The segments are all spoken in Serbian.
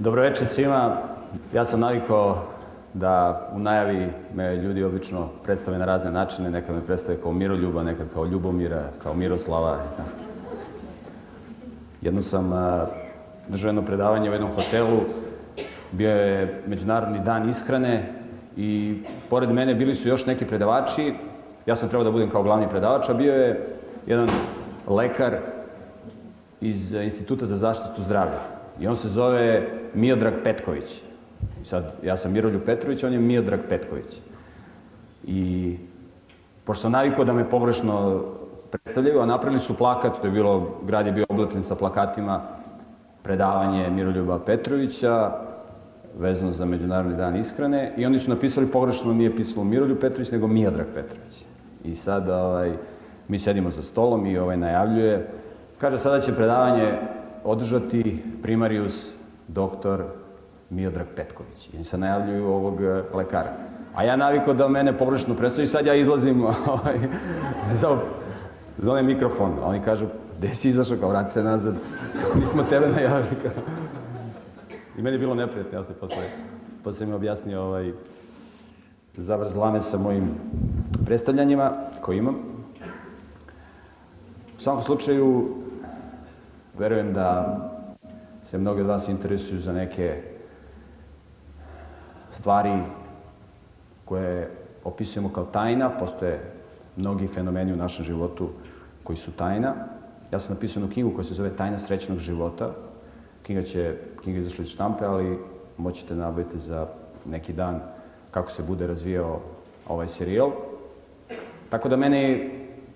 Dobro večer svima. Ja sam navikao da u najavi me ljudi obično predstave na razne načine. Nekad me predstave kao Miroljuba, nekad kao Ljubomira, kao Miroslava. Jedno sam držao jedno predavanje u jednom hotelu. Bio je Međunarodni dan ishrane i pored mene bili su još neki predavači. Ja sam trebao da budem kao glavni predavač, a bio je jedan lekar iz Instituta za zaštitu zdravlja. I on se zove Miodrag Petković. I sad, ja sam Miroljub Petrović, on je Miodrag Petković. I pošto sam navikao da me pogrešno predstavljaju, a napravili su plakat, to je bilo, grad je bio oblepljen sa plakatima, predavanje Miroljuba Petrovića, vezano za Međunarodni dan ishrane, i oni su napisali pogrešno, nije pisalo Miroljub Petrović, nego Miodrag Petrović. I sad, ovaj, mi sedimo za stolom i ovaj najavljuje, kaže, sada će predavanje održati primarius doktor Miodrag Petković. I se najavljuju ovog e, lekara. A ja navikao da mene pogrešno predstavi, sad ja izlazim ovaj, za, za onaj mikrofon. A oni kažu, gde si izašao, kao vrati se nazad, mi smo tebe najavili. Kao. I meni je bilo neprijatno, ja se posle, posle mi objasnio ovaj, zavrzlame sa mojim predstavljanjima koje imam. U svakom slučaju, verujem da se mnogi od vas interesuju za neke stvari koje opisujemo kao tajna. Postoje mnogi fenomeni u našem životu koji su tajna. Ja sam napisao jednu knjigu koja se zove Tajna srećnog života. Knjiga će, knjiga izašla iz štampe, ali moćete nabaviti za neki dan kako se bude razvijao ovaj serijal. Tako da mene,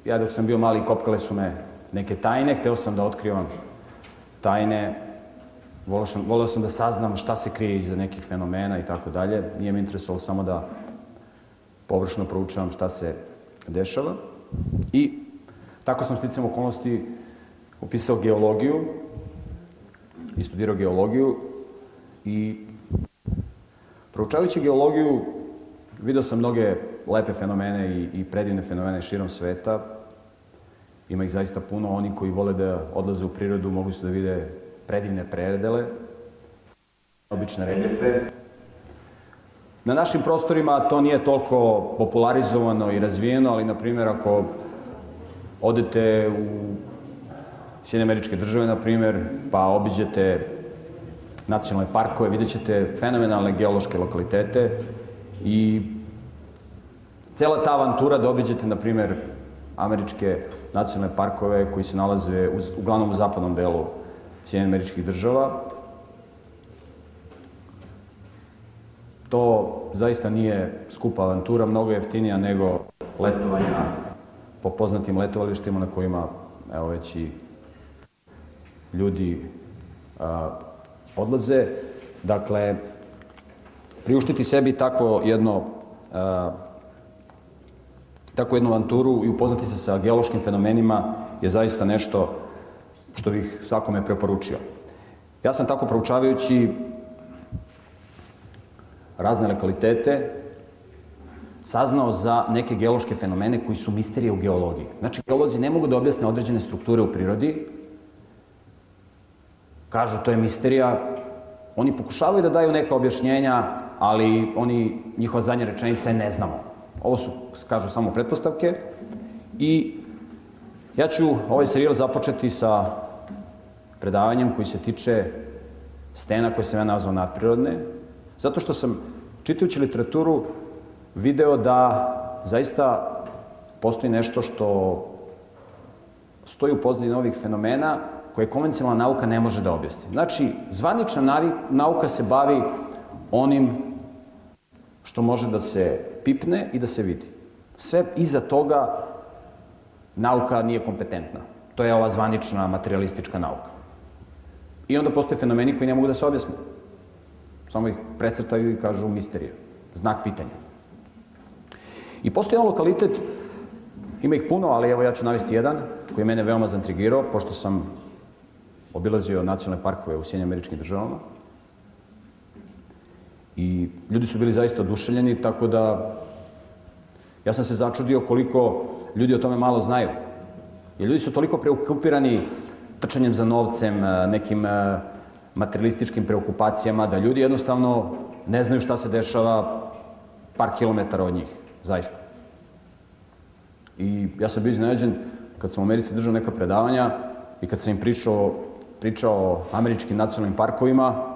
ja dok sam bio mali, kopkale su me neke tajne, hteo sam da otkrivam tajne, volio sam, volio sam da saznam šta se krije iza nekih fenomena i tako dalje. Nije me interesovalo samo da površno proučavam šta se dešava. I tako sam sticam okolnosti upisao geologiju i studirao geologiju i proučavajući geologiju video sam mnoge lepe fenomene i, i predivne fenomene širom sveta. Ima ih zaista puno. Oni koji vole da odlaze u prirodu mogu se da vide predivne predele, obične reljefe. Na našim prostorima to nije toliko popularizovano i razvijeno, ali, na primjer, ako odete u Sjedine američke države, na primjer, pa obiđete nacionalne parkove, vidjet ćete fenomenalne geološke lokalitete i cela ta avantura da obiđete, na primjer, američke nacionalne parkove koji se nalaze u, uglavnom u zapadnom delu Sjedinjenih američkih država. To zaista nije skupa avantura, mnogo jeftinija nego letovanja po poznatim letovalištima na kojima evo već i ljudi a, odlaze. Dakle, priuštiti sebi takvo jedno a, takvu jednu avanturu i upoznati se sa geološkim fenomenima je zaista nešto što bih svakome preporučio. Ja sam tako proučavajući razne lokalitete saznao za neke geološke fenomene koji su misterije u geologiji. Znači, geolozi ne mogu da objasne određene strukture u prirodi, kažu to je misterija, oni pokušavaju da daju neka objašnjenja, ali oni, njihova zadnja rečenica je ne znamo. Ovo su, kažu, samo pretpostavke i ja ću ovaj serijal započeti sa predavanjem koji se tiče stena koje sam ja nazvao nadprirodne, zato što sam, čitajući literaturu, video da zaista postoji nešto što stoji u pozadini novih fenomena koje konvencionalna nauka ne može da objasni. Znači, zvanična nauka se bavi onim što može da se pipne i da se vidi. Sve iza toga nauka nije kompetentna. To je ova zvanična materialistička nauka. I onda postoje fenomeni koji ne mogu da se objasne. Samo ih precrtaju i kažu misterije. Znak pitanja. I postoji jedan lokalitet, ima ih puno, ali evo ja ću navesti jedan, koji je mene veoma zantrigirao, pošto sam obilazio nacionalne parkove u Sjednjim američkim državama. I ljudi su bili zaista oduševljeni, tako da ja sam se začudio koliko ljudi o tome malo znaju. Jer ljudi su toliko preokupirani trčanjem za novcem, nekim materialističkim preokupacijama, da ljudi jednostavno ne znaju šta se dešava par kilometara od njih, zaista. I ja sam bio iznenađen kad sam u Americi držao neka predavanja i kad sam im pričao, pričao o američkim nacionalnim parkovima,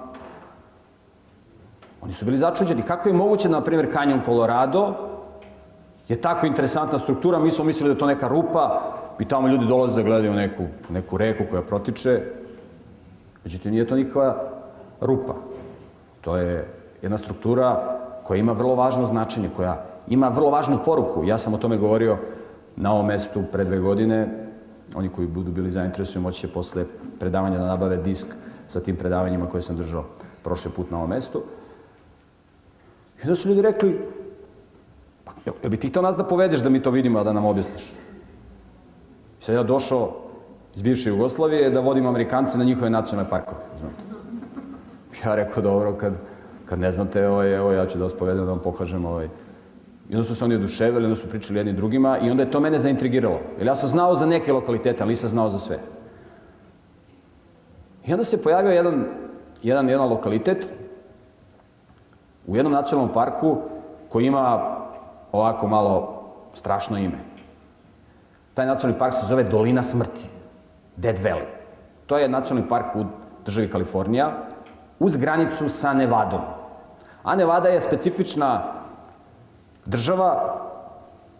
oni su bili začuđeni. Kako je moguće da, na primjer, kanjon Colorado je tako interesantna struktura, mi smo mislili da je to neka rupa i tamo ljudi dolaze da gledaju neku, neku reku koja protiče, međutim nije to nikakva rupa. To je jedna struktura koja ima vrlo važno značenje, koja ima vrlo važnu poruku. Ja sam o tome govorio na ovom mestu pre dve godine. Oni koji budu bili zainteresuju moći će posle predavanja da nabave disk sa tim predavanjima koje sam držao prošle put na ovom mestu. I onda su ljudi rekli, pa, jel, jel bi ti htio nas da povedeš da mi to vidimo, a da nam objasniš? I sad ja došao iz bivše Jugoslavije da vodim Amerikance na njihove nacionalne parkove. Znate. Ja rekao, dobro, kad, kad ne znate, ovaj, evo ja ću da vas povedem da vam pokažem ovaj, I onda su se oni oduševili, onda su pričali jedni drugima i onda je to mene zaintrigiralo. Jer ja sam znao za neke lokalitete, ali nisam znao za sve. I onda se pojavio jedan, jedan, jedan lokalitet u jednom nacionalnom parku koji ima ovako malo strašno ime. Taj nacionalni park se zove Dolina smrti, Dead Valley. To je nacionalni park u državi Kalifornija uz granicu sa Nevadom. A Nevada je specifična država,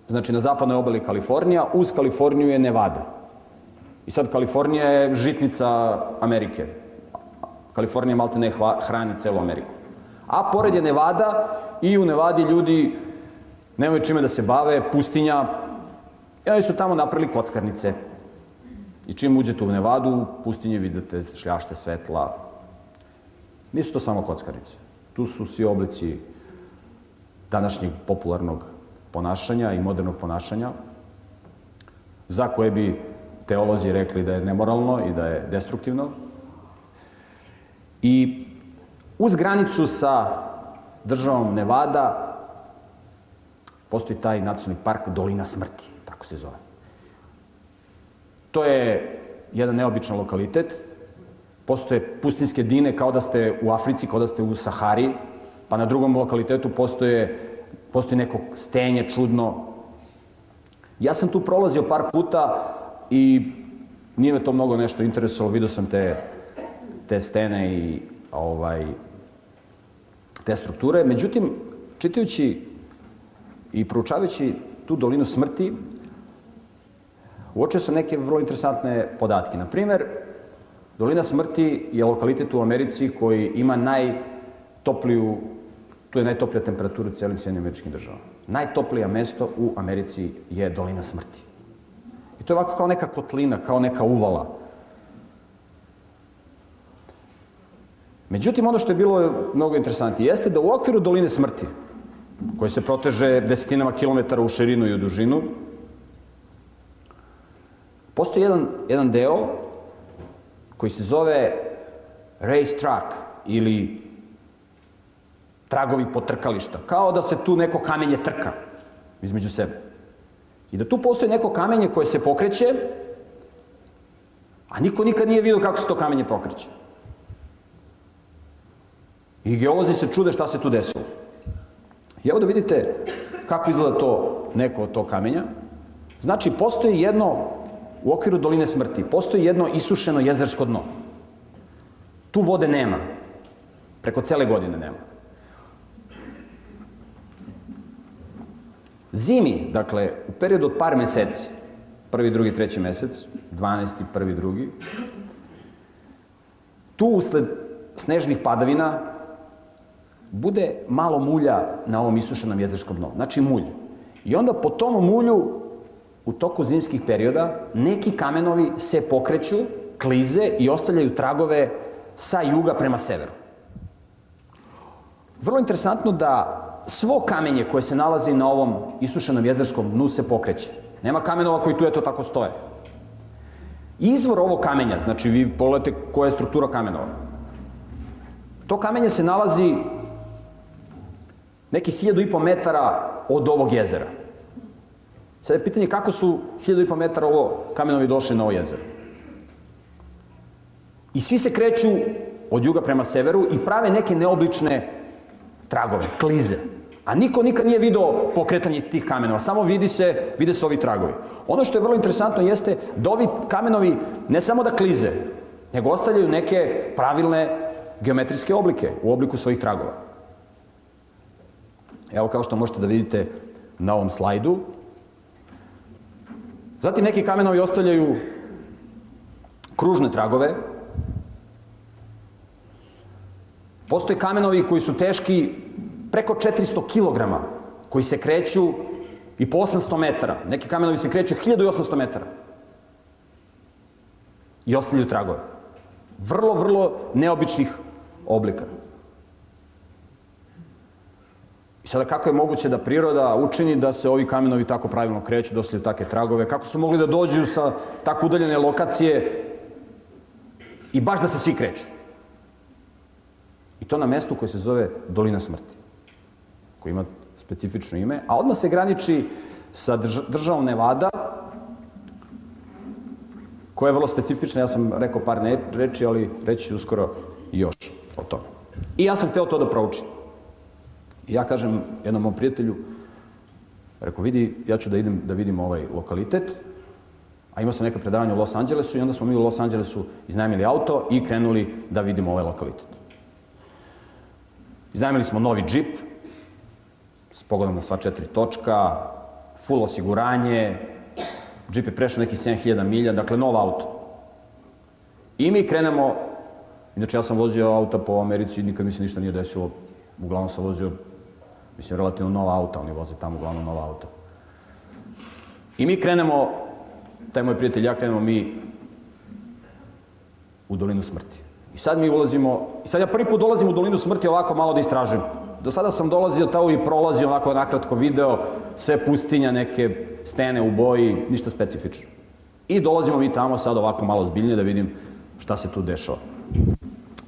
znači na zapadnoj obali Kalifornija, uz Kaliforniju je Nevada. I sad Kalifornija je žitnica Amerike. Kalifornija malte ne hrani celu Ameriku. A pored je Nevada i u Nevadi ljudi nemaju čime da se bave, pustinja. I oni su tamo napravili kockarnice. I čim uđete u Nevadu, u pustinji vidite šljašte svetla. Nisu to samo kockarnice. Tu su svi oblici današnjeg popularnog ponašanja i modernog ponašanja, za koje bi teolozi rekli da je nemoralno i da je destruktivno. I uz granicu sa državom Nevada postoji taj nacionalni park Dolina smrti, tako se zove. To je jedan neobičan lokalitet. Postoje pustinske dine kao da ste u Africi, kao da ste u Sahari, pa na drugom lokalitetu postoje, postoji neko stenje čudno. Ja sam tu prolazio par puta i nije me to mnogo nešto interesovalo, vidio sam te, te stene i ovaj, te strukture. Međutim, čitajući i proučavajući tu dolinu smrti, uočio sam neke vrlo interesantne podatke. Na primer, dolina smrti je lokalitet u Americi koji ima najtopliju Tu je najtoplija temperatura u celim Sjedinim američkim državama. Najtoplija mesto u Americi je dolina smrti. I to je ovako kao neka kotlina, kao neka uvala. Međutim, ono što je bilo mnogo interesantnije jeste da u okviru doline smrti, koje se proteže desetinama kilometara u širinu i u dužinu, postoji jedan, jedan deo koji se zove race track ili tragovi potrkališta. Kao da se tu neko kamenje trka između sebe. I da tu postoji neko kamenje koje se pokreće, a niko nikad nije vidio kako se to kamenje pokreće. I geolozi se čude šta se tu desilo. I evo da vidite kako izgleda to neko od to kamenja. Znači, postoji jedno, u okviru doline smrti, postoji jedno isušeno jezersko dno. Tu vode nema. Preko cele godine nema. Zimi, dakle, u periodu od par meseci, prvi, drugi, treći mesec, 12. prvi, drugi, tu usled snežnih padavina bude malo mulja na ovom isušenom jezerskom dnu. Znači mulj. I onda po tom mulju u toku zimskih perioda neki kamenovi se pokreću, klize i ostavljaju tragove sa juga prema severu. Vrlo interesantno da svo kamenje koje se nalazi na ovom isušenom jezerskom dnu se pokreće. Nema kamenova koji tu eto tako stoje. Izvor ovog kamenja, znači vi pogledate koja je struktura kamenova. To kamenje se nalazi nekih hiljadu i po metara od ovog jezera. Sada je pitanje kako su hiljadu i po metara ovo kamenovi došli na ovo jezero. I svi se kreću od juga prema severu i prave neke neobične tragove, klize. A niko nikad nije video pokretanje tih kamenova, samo vidi se, vide se ovi tragovi. Ono što je vrlo interesantno jeste da ovi kamenovi ne samo da klize, nego ostavljaju neke pravilne geometrijske oblike u obliku svojih tragova. Evo kao što možete da vidite na ovom slajdu. Zatim neki kamenovi ostavljaju kružne tragove. Postoje kamenovi koji su teški preko 400 kg, koji se kreću i po 800 metara. Neki kamenovi se kreću 1800 metara. I ostavljaju tragove. Vrlo, vrlo neobičnih oblika. I sada kako je moguće da priroda učini da se ovi kamenovi tako pravilno kreću, da ostavljaju takve tragove, kako su mogli da dođu sa tako udaljene lokacije i baš da se svi kreću. I to na mestu koje se zove Dolina smrti, koji ima specifično ime, a odmah se graniči sa državom Nevada, koja je vrlo specifična, ja sam rekao par ne, reči, ali reći ću uskoro još o tome. I ja sam hteo to da proučim. I ja kažem jednom mom prijatelju, rekao, vidi, ja ću da idem da vidim ovaj lokalitet, a imao sam neka predavanja u Los Angelesu i onda smo mi u Los Angelesu iznajmili auto i krenuli da vidimo ovaj lokalitet. Iznajmili smo novi džip, s pogledom na sva četiri točka, full osiguranje, džip je prešao neki 7000 milja, dakle nov auto. I mi krenemo, inače ja sam vozio auta po Americi nikad mi se ništa nije desilo, uglavnom sam vozio, mislim, relativno nova auta, oni voze tamo uglavnom nova auta. I mi krenemo, taj moj prijatelj ja krenemo mi u dolinu smrti. I sad mi ulazimo, i sad ja prvi put dolazim u dolinu smrti ovako malo da istražujem. Do sada sam dolazio tamo i prolazio onako nakratko video, sve pustinja, neke stene u boji, ništa specifično. I dolazimo mi tamo sad ovako malo zbiljnije da vidim šta se tu dešava.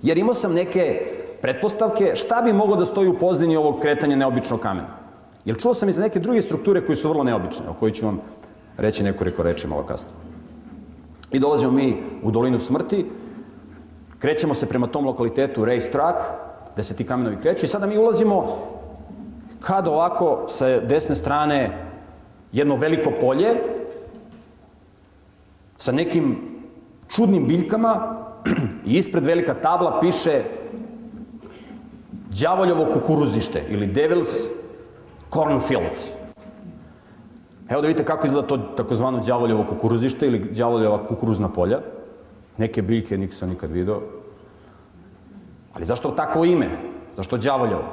Jer imao sam neke pretpostavke šta bi moglo da stoji u pozdini ovog kretanja neobičnog kamena. Jer čuo sam i za neke druge strukture koji su vrlo neobične, o kojoj ću vam reći nekoliko reči malo kasno. I dolazimo mi u dolinu smrti, krećemo se prema tom lokalitetu Race Track, gde se ti kamenovi kreću i sada mi ulazimo kad ovako sa desne strane jedno veliko polje sa nekim čudnim biljkama i ispred velika tabla piše đavoljovo kukuruzište ili Devil's Cornfields. Evo da vidite kako izgleda to takozvano đavoljovo kukuruzište ili đavoljova kukuruzna polja. Neke biljke nisam nikad video. Ali zašto tako ime? Zašto đavoljovo?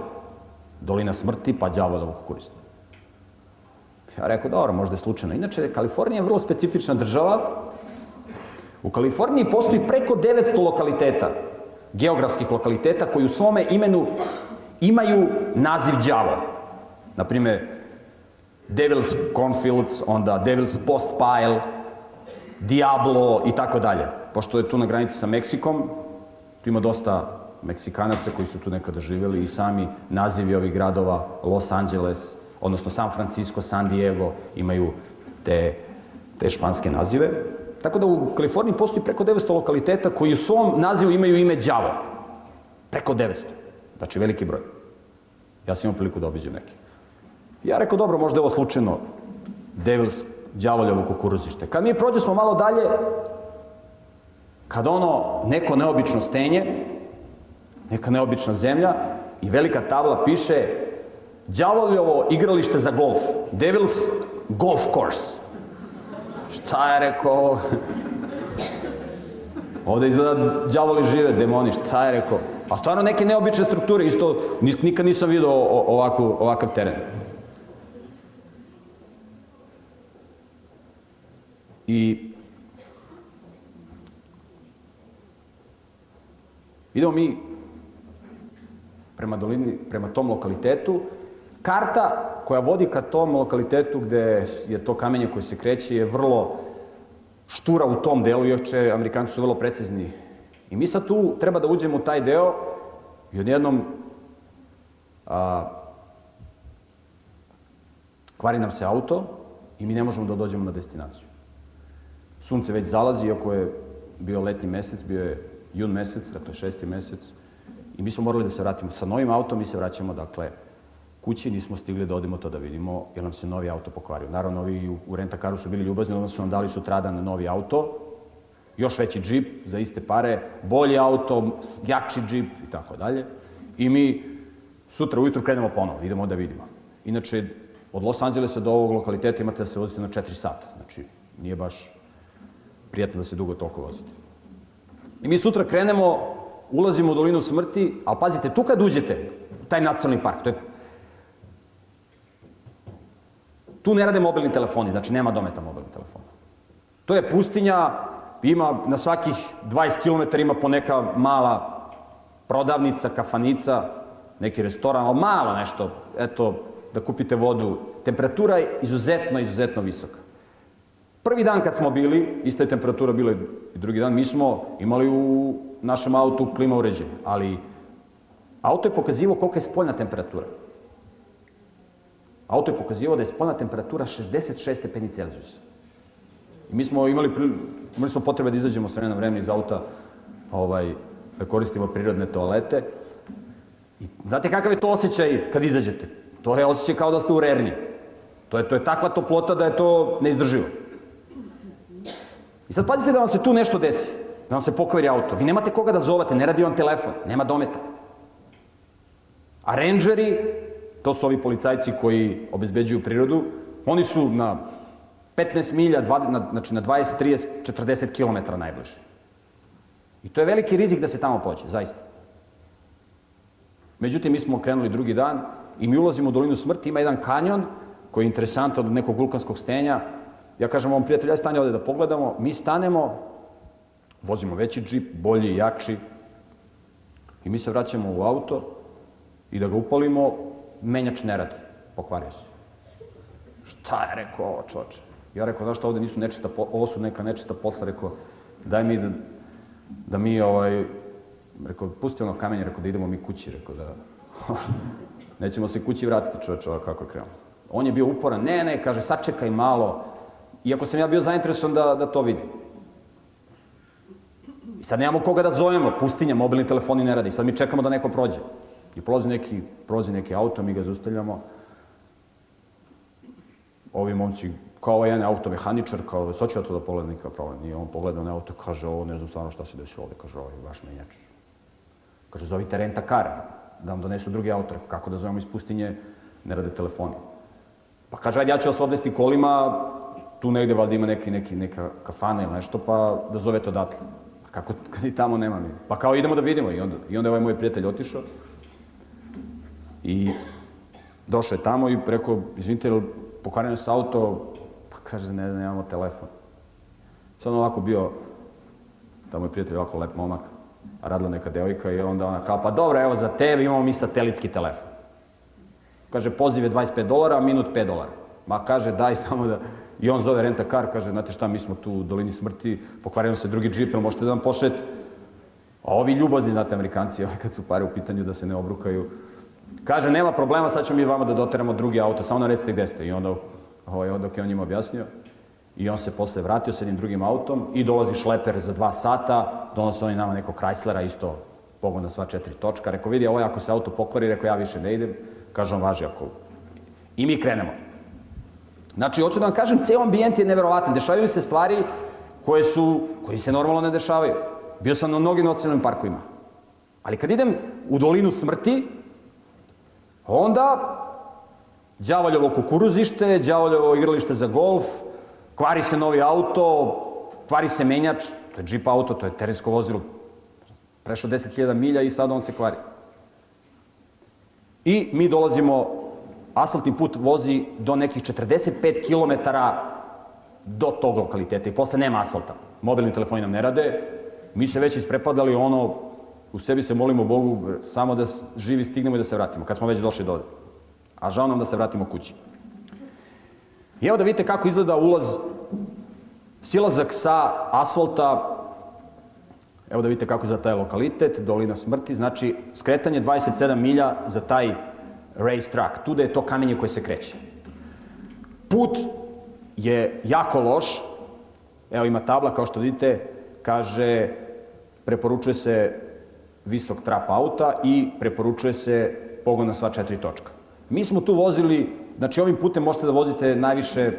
Dolina smrti pa đavoljovo kukuruzište. Ja rekao, dobro, možda je slučajno. Inače, Kalifornija je vrlo specifična država. U Kaliforniji postoji preko 900 lokaliteta, geografskih lokaliteta, koji u svome imenu imaju naziv đavo. Naprimer, Devil's Cornfields, onda Devil's Post Pile, Diablo i tako dalje. Pošto je tu na granici sa Meksikom, tu ima dosta Meksikanaca koji su tu nekada živjeli i sami nazivi ovih gradova, Los Angeles, odnosno San Francisco, San Diego, imaju te, te španske nazive. Tako da u Kaliforniji postoji preko 900 lokaliteta koji u svom nazivu imaju ime đavo. Preko 900. Znači veliki broj. Ja sam imao priliku da obiđem neke. Ja rekao, dobro, možda je ovo slučajno Devil's đavoljevo kukuruzište. Kad mi prođe smo malo dalje, kad ono neko neobično stenje, neka neobična zemlja i velika tabla piše đavoljevo igralište za golf, Devil's Golf Course. Šta je rekao? Ovde izgleda đavoli žive, demoni, šta je rekao? A stvarno neke neobične strukture, isto nikad nisam vidio ovakvu, ovakav teren. I idemo mi prema dolini, prema tom lokalitetu. Karta koja vodi ka tom lokalitetu gde je to kamenje koje se kreće je vrlo štura u tom delu, još će Amerikanci su vrlo precizni. I mi sad tu treba da uđemo u taj deo i odjednom a, kvari nam se auto i mi ne možemo da dođemo na destinaciju. Sunce već zalazi, iako je bio letnji mesec, bio je jun mesec, dakle šesti mesec, i mi smo morali da se vratimo sa novim autom, mi se vraćamo, dakle, kući, nismo stigli da odemo to da vidimo, jer nam se novi auto pokvario. Naravno, ovi u, u rentakaru su bili ljubazni, onda su nam dali sutradan novi auto, još veći džip za iste pare, bolji auto, jači džip i tako dalje. I mi sutra ujutru krenemo ponovo, idemo da vidimo. Inače, od Los Angelesa do ovog lokaliteta imate da se vozite na 4 sata. Znači, nije baš prijetno da se dugo toliko vozite. I mi sutra krenemo, ulazimo u dolinu smrti, ali pazite, tu kad uđete, taj nacionalni park, to je Tu ne rade mobilni telefoni, znači nema dometa mobilnih telefona. To je pustinja, ima na svakih 20 km ima po neka mala prodavnica, kafanica, neki restoran, ali malo nešto, eto, da kupite vodu. Temperatura je izuzetno, izuzetno visoka. Prvi dan kad smo bili, ista je temperatura bila i drugi dan, mi smo imali u našem autu klima uređenje, ali auto je pokazivo kolika je spoljna temperatura. Auto je pokazivao da je spoljna temperatura 66 stepeni Celzijusa. I mi smo imali, imali smo potrebe da izađemo s vremena vremena iz auta, ovaj, da koristimo prirodne toalete. I znate kakav je to osjećaj kad izađete? To je osjećaj kao da ste u rerni. To je, to je takva toplota da je to neizdrživo. I sad pazite da vam se tu nešto desi, da vam se pokvari auto. Vi nemate koga da zovate, ne radi vam telefon, nema dometa. A rangeri To su ovi policajci koji obezbeđuju prirodu. Oni su na 15 milja, na, znači na 20, 30, 40 km najbliže. I to je veliki rizik da se tamo pođe, zaista. Međutim, mi smo krenuli drugi dan i mi ulazimo u dolinu smrti, ima jedan kanjon koji je interesantan od nekog vulkanskog stenja. Ja kažem ovom prijatelju, aj stanje ovde da pogledamo. Mi stanemo, vozimo veći džip, bolji, jači, i mi se vraćamo u auto i da ga upalimo, menjač ne radi, pokvario se. Šta je rekao ovo čoče? Ja rekao, znaš šta, ovde nisu nečista, ovo su neka nečista posla, rekao, daj mi da, da mi, ovaj, rekao, pusti ono kamenje, rekao, da idemo mi kući, rekao, da, nećemo se kući vratiti, čoveče, ovo kako je krenuo. On je bio uporan, ne, ne, kaže, sačekaj malo, iako sam ja bio zainteresovan da, da to vidim. I sad nemamo koga da zovemo, pustinja, mobilni telefoni ne radi, sad mi čekamo da neko prođe. I prolazi neki, prolazi neki auto, mi ga zaustavljamo. Ovi momci, kao ovaj jedan automehaničar, kao, sad ću ja to da pogledam, nikakav problem. I on pogleda na auto, kaže, ovo ne znam stvarno šta se desilo ovde, kaže, ovo je baš menjač. Kaže, zovite renta kar, da vam donesu drugi auto. Kako da zovemo iz pustinje, ne rade telefoni. Pa kaže, ajde, ja ću vas odvesti kolima, tu negde valjda ima neki, neki, neka kafana ili nešto, pa da zovete odatle. A kako, kad i tamo nema mi? Pa kao idemo da vidimo. I onda, i onda je ovaj moj prijatelj otišao. I došao je tamo i rekao, izvinite, pokvareno se auto, pa kaže, ne znam, nemamo telefon. Sad ovako bio, tamo je prijatelj ovako lep momak, radila neka devojka i onda ona kao, pa dobro, evo za tebe imamo mi satelitski telefon. Kaže, poziv je 25 dolara, minut 5 dolara. Ma kaže, daj samo da... I on zove renta kar, kaže, znate šta, mi smo tu u dolini smrti, pokvareno se drugi džip, ili možete da nam pošete? A ovi ljubazni, znate, amerikanci, kad su pare u pitanju da se ne obrukaju, Kaže, nema problema, sad ćemo mi vama da doteramo drugi auto, samo nam recite gde ste. I onda, ovaj, onda je on njima objasnio. I on se posle vratio sa jednim drugim autom i dolazi šleper za dva sata, donose oni nama neko Chryslera, isto pogon na sva četiri točka. Rekao, vidi, ovo ako se auto pokvari, rekao, ja više ne idem. Kaže, on važi ako... I mi krenemo. Znači, hoću da vam kažem, ceo ambijent je neverovatan. Dešavaju se stvari koje su, koji se normalno ne dešavaju. Bio sam na mnogim nacionalnim parkovima. Ali kad idem u dolinu smrti, Onda, đavoljovo kukuruzište, đavoljovo igralište za golf, kvari se novi auto, kvari se menjač, to je džip auto, to je terensko vozilo, prešao 10.000 milja i sad on se kvari. I mi dolazimo, asfaltni put vozi do nekih 45 km do tog lokaliteta i posle nema asfalta. Mobilni telefoni nam ne rade, mi se već isprepadali ono u sebi se molimo Bogu samo da živi stignemo i da se vratimo, kad smo već došli do ovde. A žao nam da se vratimo kući. I evo da vidite kako izgleda ulaz, silazak sa asfalta, evo da vidite kako izgleda taj lokalitet, dolina smrti, znači skretanje 27 milja za taj race track, tu da je to kamenje koje se kreće. Put je jako loš, evo ima tabla kao što vidite, kaže preporučuje se visok trap auta i preporučuje se pogon na sva četiri točka. Mi smo tu vozili, znači ovim putem možete da vozite najviše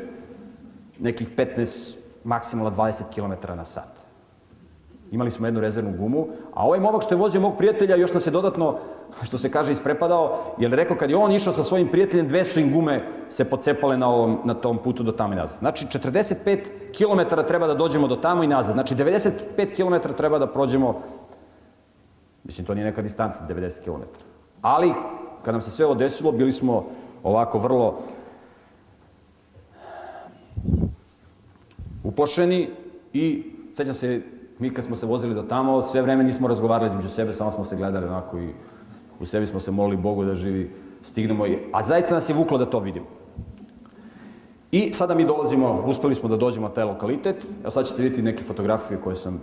nekih 15, maksimalno 20 km na sat. Imali smo jednu rezervnu gumu, a ovaj momak što je vozio mog prijatelja još nas je dodatno, što se kaže, isprepadao, jer je rekao kad je on išao sa svojim prijateljem, dve su im gume se pocepale na, ovom, na tom putu do tamo i nazad. Znači, 45 km treba da dođemo do tamo i nazad. Znači, 95 km treba da prođemo, mislim, to nije neka distanca, 90 km. Ali, kad nam se sve ovo desilo, bili smo ovako vrlo uplašeni i sećam se mi kad smo se vozili do tamo, sve vreme nismo razgovarali između sebe, samo smo se gledali onako i u sebi smo se molili Bogu da živi, stignemo, i, a zaista nas je vuklo da to vidimo. I sada mi dolazimo, uspeli smo da dođemo na taj lokalitet, a sad ćete vidjeti neke fotografije koje sam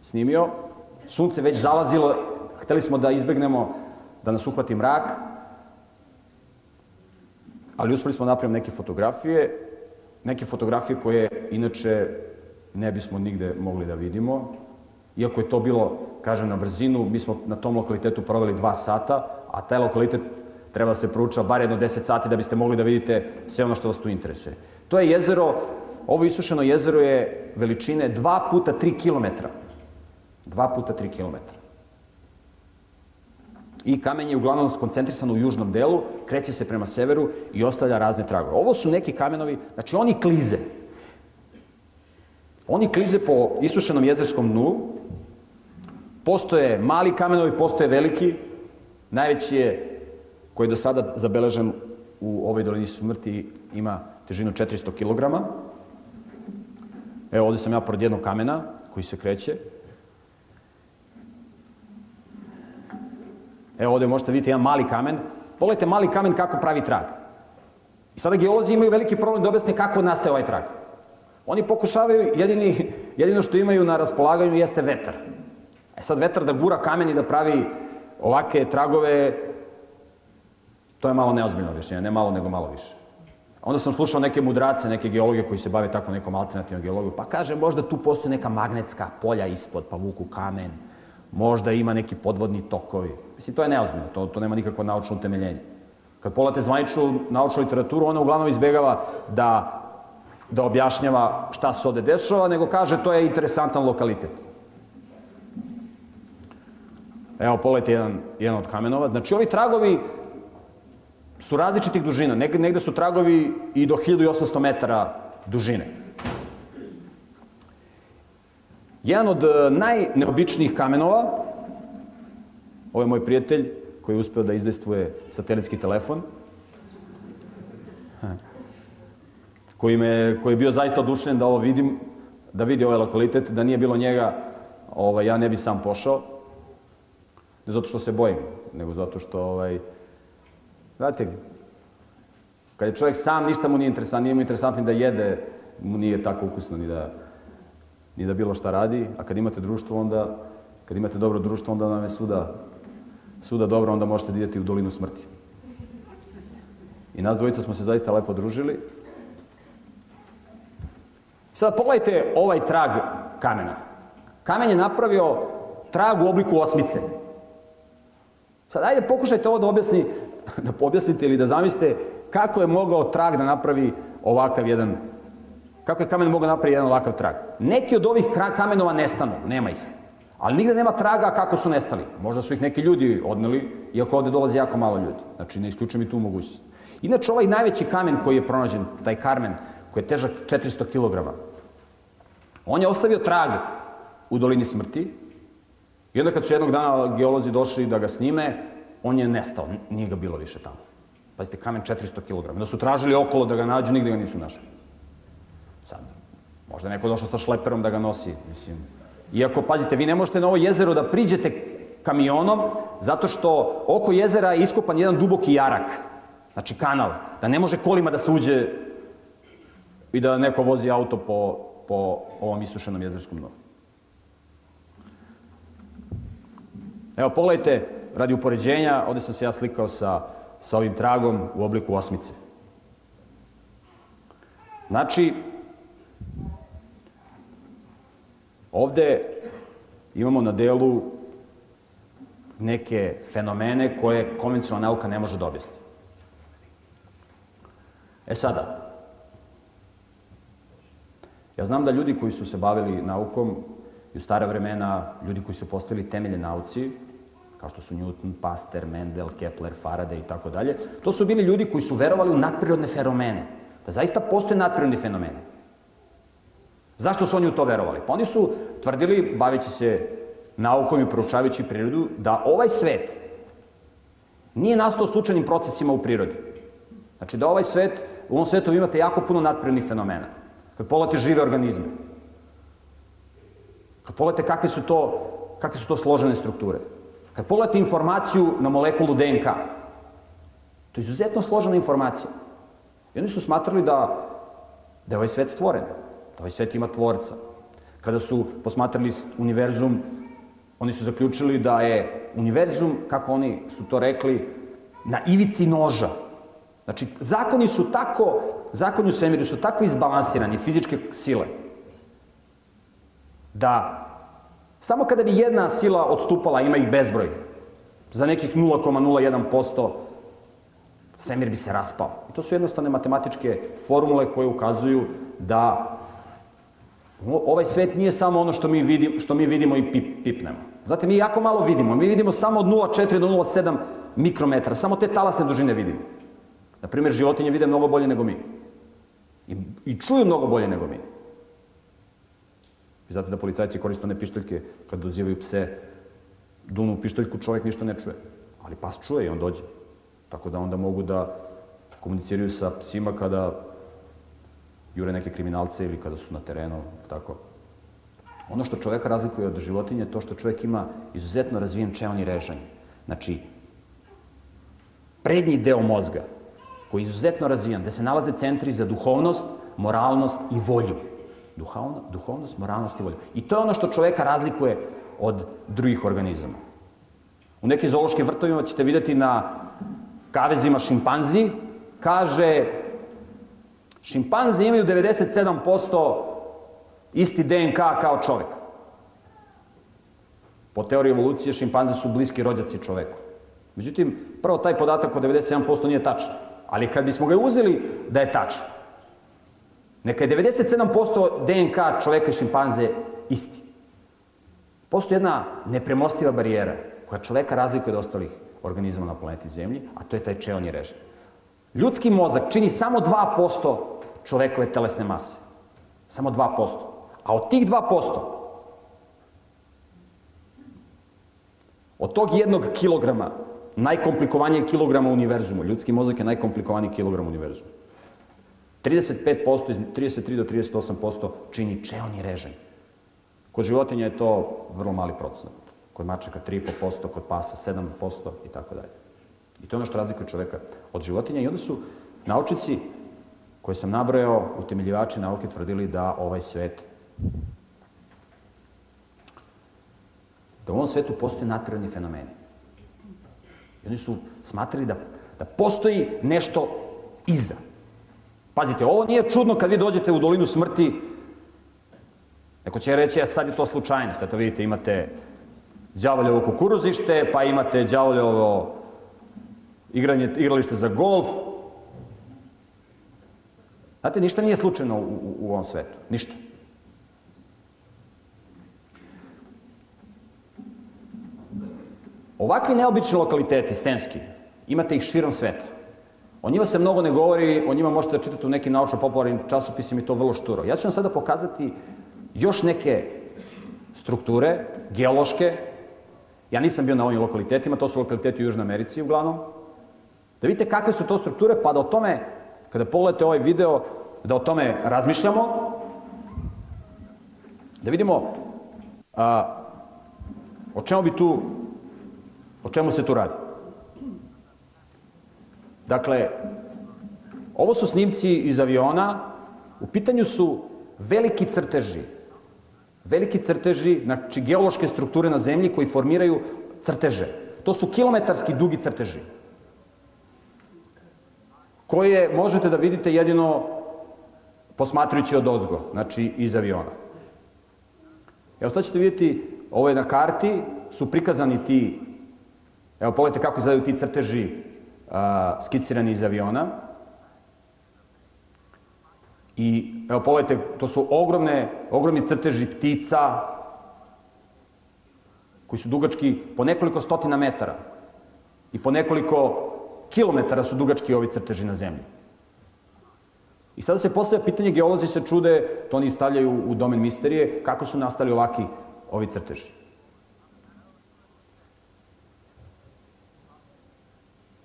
snimio. Sunce već zalazilo, hteli smo da izbegnemo da nas uhvati mrak, ali uspeli smo da napravimo neke fotografije, neke fotografije koje inače ne bismo nigde mogli da vidimo. Iako je to bilo, kažem, na brzinu, mi smo na tom lokalitetu proveli dva sata, a taj lokalitet treba da se prouča bar jedno 10 sati da biste mogli da vidite sve ono što vas tu interesuje. To je jezero, ovo isušeno jezero je veličine 2 puta 3 km. 2 puta 3 km. I kamen je uglavnom skoncentrisan u južnom delu, kreće se prema severu i ostavlja razne tragove. Ovo su neki kamenovi, znači oni klize. Oni klize po isušenom jezerskom dnu, postoje mali kamenovi, postoje veliki, najveći je, koji je do sada zabeležen u ovoj dolini smrti, ima težinu 400 kg. Evo, ovde sam ja pored jednog kamena koji se kreće. Evo ovde možete vidjeti jedan mali kamen. Pogledajte mali kamen kako pravi trag. I sada geolozi imaju veliki problem da objasne kako nastaje ovaj trag. Oni pokušavaju, jedini, jedino što imaju na raspolaganju jeste vetar. E sad vetar da gura kamen i da pravi ovake tragove, to je malo neozbiljno objašnjenje, ne malo nego malo više. Onda sam slušao neke mudrace, neke geologe koji se bave tako nekom alternativnom geologijom, pa kaže možda tu postoje neka magnetska polja ispod, pa vuku kamen, možda ima neki podvodni tokovi. Mislim, to je neozbiljno, to, to nema nikakvo naučno utemeljenje. Kad polate zvaničnu naučnu literaturu, ona uglavnom izbegava da da objašnjava šta se ovde dešava, nego kaže to je interesantan lokalitet. Evo, pogledajte jedan, jedan od kamenova. Znači, ovi tragovi su različitih dužina. Negde, negde su tragovi i do 1800 metara dužine. Jedan od e, najneobičnijih kamenova, ovo je moj prijatelj koji je uspeo da izdejstvuje satelitski telefon, koji, me, koji je bio zaista odušen da ovo vidim, da vidi ovaj lokalitet, da nije bilo njega, ovaj, ja ne bi sam pošao. Ne zato što se bojim, nego zato što, ovaj, znate, kad je čovjek sam, ništa mu nije interesantno, nije mu interesantno da jede, mu nije tako ukusno ni da, ni da bilo šta radi, a kad imate društvo, onda, kad imate dobro društvo, onda nam je suda, suda dobro, onda možete da idete u dolinu smrti. I nas dvojica smo se zaista lepo družili, Sada pogledajte ovaj trag kamena. Kamen je napravio trag u obliku osmice. Sad, ajde pokušajte ovo da objasni, da objasnite ili da zamislite kako je mogao trag da napravi ovakav jedan, kako je kamen mogao da napravi jedan ovakav trag. Neki od ovih kamenova nestanu, nema ih. Ali nigde nema traga kako su nestali. Možda su ih neki ljudi odneli, iako ovde dolazi jako malo ljudi. Znači, ne isključujem i tu mogućnost. Inače, ovaj najveći kamen koji je pronađen, taj karmen, koji je težak 400 kg, On je ostavio trag u dolini smrti i onda kad su jednog dana geolozi došli da ga snime, on je nestao, nije ga bilo više tamo. Pazite, kamen 400 kg. Da su tražili okolo da ga nađu, nigde ga nisu našli. Možda je neko došao sa šleperom da ga nosi, mislim. Iako, pazite, vi ne možete na ovo jezero da priđete kamionom, zato što oko jezera je iskopan jedan duboki jarak, znači kanal, da ne može kolima da se uđe i da neko vozi auto po po ovom isušenom jezerskom dnu. Evo, pogledajte, radi upoređenja, ovde sam se ja slikao sa, sa ovim tragom u obliku osmice. Znači, ovde imamo na delu neke fenomene koje konvencionalna nauka ne može da objasni. E sada, ja znam da ljudi koji su se bavili naukom i u stare vremena, ljudi koji su postavili temelje nauci, kao što su Newton, Pasteur, Mendel, Kepler, Faraday i tako dalje, to su bili ljudi koji su verovali u nadprirodne fenomene, da zaista postoje nadprirodni fenomeni. Zašto su oni u to verovali? Pa oni su tvrdili, baveći se naukom i proučavajući prirodu, da ovaj svet nije nastao slučajnim procesima u prirodi. Znači da ovaj svet, u ovom svetu imate jako puno nadprirodnih fenomena. Kad pogledate žive organizme, kad pogledate kakve su to, kakve su to složene strukture, kad pogledate informaciju na molekulu DNK, to je izuzetno složena informacija. I oni su smatrali da, da je ovaj svet stvoren, ovaj svet ima tvorca. Kada su posmatrali univerzum, oni su zaključili da je univerzum, kako oni su to rekli, na ivici noža. Znači, zakoni su tako, zakoni u svemiru su tako izbalansirani, fizičke sile, da samo kada bi jedna sila odstupala, ima ih bezbroj, za nekih 0,01%, svemir bi se raspao. I to su jednostavne matematičke formule koje ukazuju da ovaj svet nije samo ono što mi, vidimo, što mi vidimo i pip, pipnemo. Znate, mi jako malo vidimo. Mi vidimo samo od 0,4 do 0,7 mikrometra. Samo te talasne dužine vidimo. Na primjer, životinje vide mnogo bolje nego mi. I, I čuju mnogo bolje nego mi. Vi znate da policajci koriste one pištoljke kad dozivaju pse, dunu pištoljku, čovjek ništa ne čuje. Ali pas čuje i on dođe. Tako da onda mogu da komuniciraju sa psima kada jure neke kriminalce ili kada su na terenu, tako. Ono što čoveka razlikuje od životinje je to što čovjek ima izuzetno razvijen čeoni režanj. Znači, prednji deo mozga, koji je izuzetno razvijan, gde se nalaze centri za duhovnost, moralnost i volju. Duhovno, duhovnost, moralnost i volju. I to je ono što čoveka razlikuje od drugih organizama. U nekim zoološkim vrtovima ćete videti na kavezima šimpanzi, kaže šimpanzi imaju 97% isti DNK kao čovek. Po teoriji evolucije šimpanze su bliski rođaci čoveku. Međutim, prvo taj podatak od 97% nije tačan. Ali kad bismo ga uzeli da je tačan, neka je 97% DNK čoveka i šimpanze isti. Postoji jedna nepremostiva barijera koja čoveka razlikuje od ostalih organizama na planeti Zemlji, a to je taj čeonji režim. Ljudski mozak čini samo 2% čovekove telesne mase. Samo 2%. A od tih 2%, od tog jednog kilograma, najkomplikovanijeg kilograma u univerzumu, ljudski mozak je najkomplikovaniji kilogram u univerzumu, 35%, 33 do 38% čini čeonji režim. Kod životinja je to vrlo mali procenat. Kod mačaka 3,5%, kod pasa 7% i tako dalje. I to je ono što razlikuje čoveka od životinja. I onda su naučici koje sam nabrojao, utemeljivači nauke tvrdili da ovaj svet da u ovom svetu postoje nadprirodni fenomeni. I oni su smatrali da, da postoji nešto iza. Pazite, ovo nije čudno kad vi dođete u dolinu smrti, neko će reći, ja sad je to slučajnost, eto vidite, imate đavoljevo kukuruzište, pa imate đavoljevo igranje, igralište za golf. Znate, ništa nije slučajno u, u, u ovom svetu. Ništa. Ovakvi neobični lokaliteti, stenski, imate ih širom sveta. O njima se mnogo ne govori, o njima možete da čitate u nekim naučno-popularnim časopisima i to vrlo šturo. Ja ću vam sada pokazati još neke strukture, geološke. Ja nisam bio na ovim lokalitetima, to su lokaliteti u Južnoj Americi uglavnom. Da vidite kakve su to strukture, pa da o tome, kada pogledate ovaj video, da o tome razmišljamo, da vidimo a, o čemu bi tu, o čemu se tu radi. Dakle, ovo su snimci iz aviona, u pitanju su veliki crteži, veliki crteži, znači geološke strukture na zemlji koji formiraju crteže. To su kilometarski dugi crteži koje možete da vidite jedino posmatrujući od ozgo, znači iz aviona. Evo sad ćete vidjeti ovo je na karti, su prikazani ti, evo pogledajte kako izgledaju ti crteži a, skicirani iz aviona. I evo pogledajte, to su ogromne, ogromni crteži ptica, koji su dugački po nekoliko stotina metara i po nekoliko kilometara su dugački ovi crteži na zemlji. I sada se postavlja pitanje, geolozi se čude, to oni stavljaju u domen misterije, kako su nastali ovaki ovi crteži.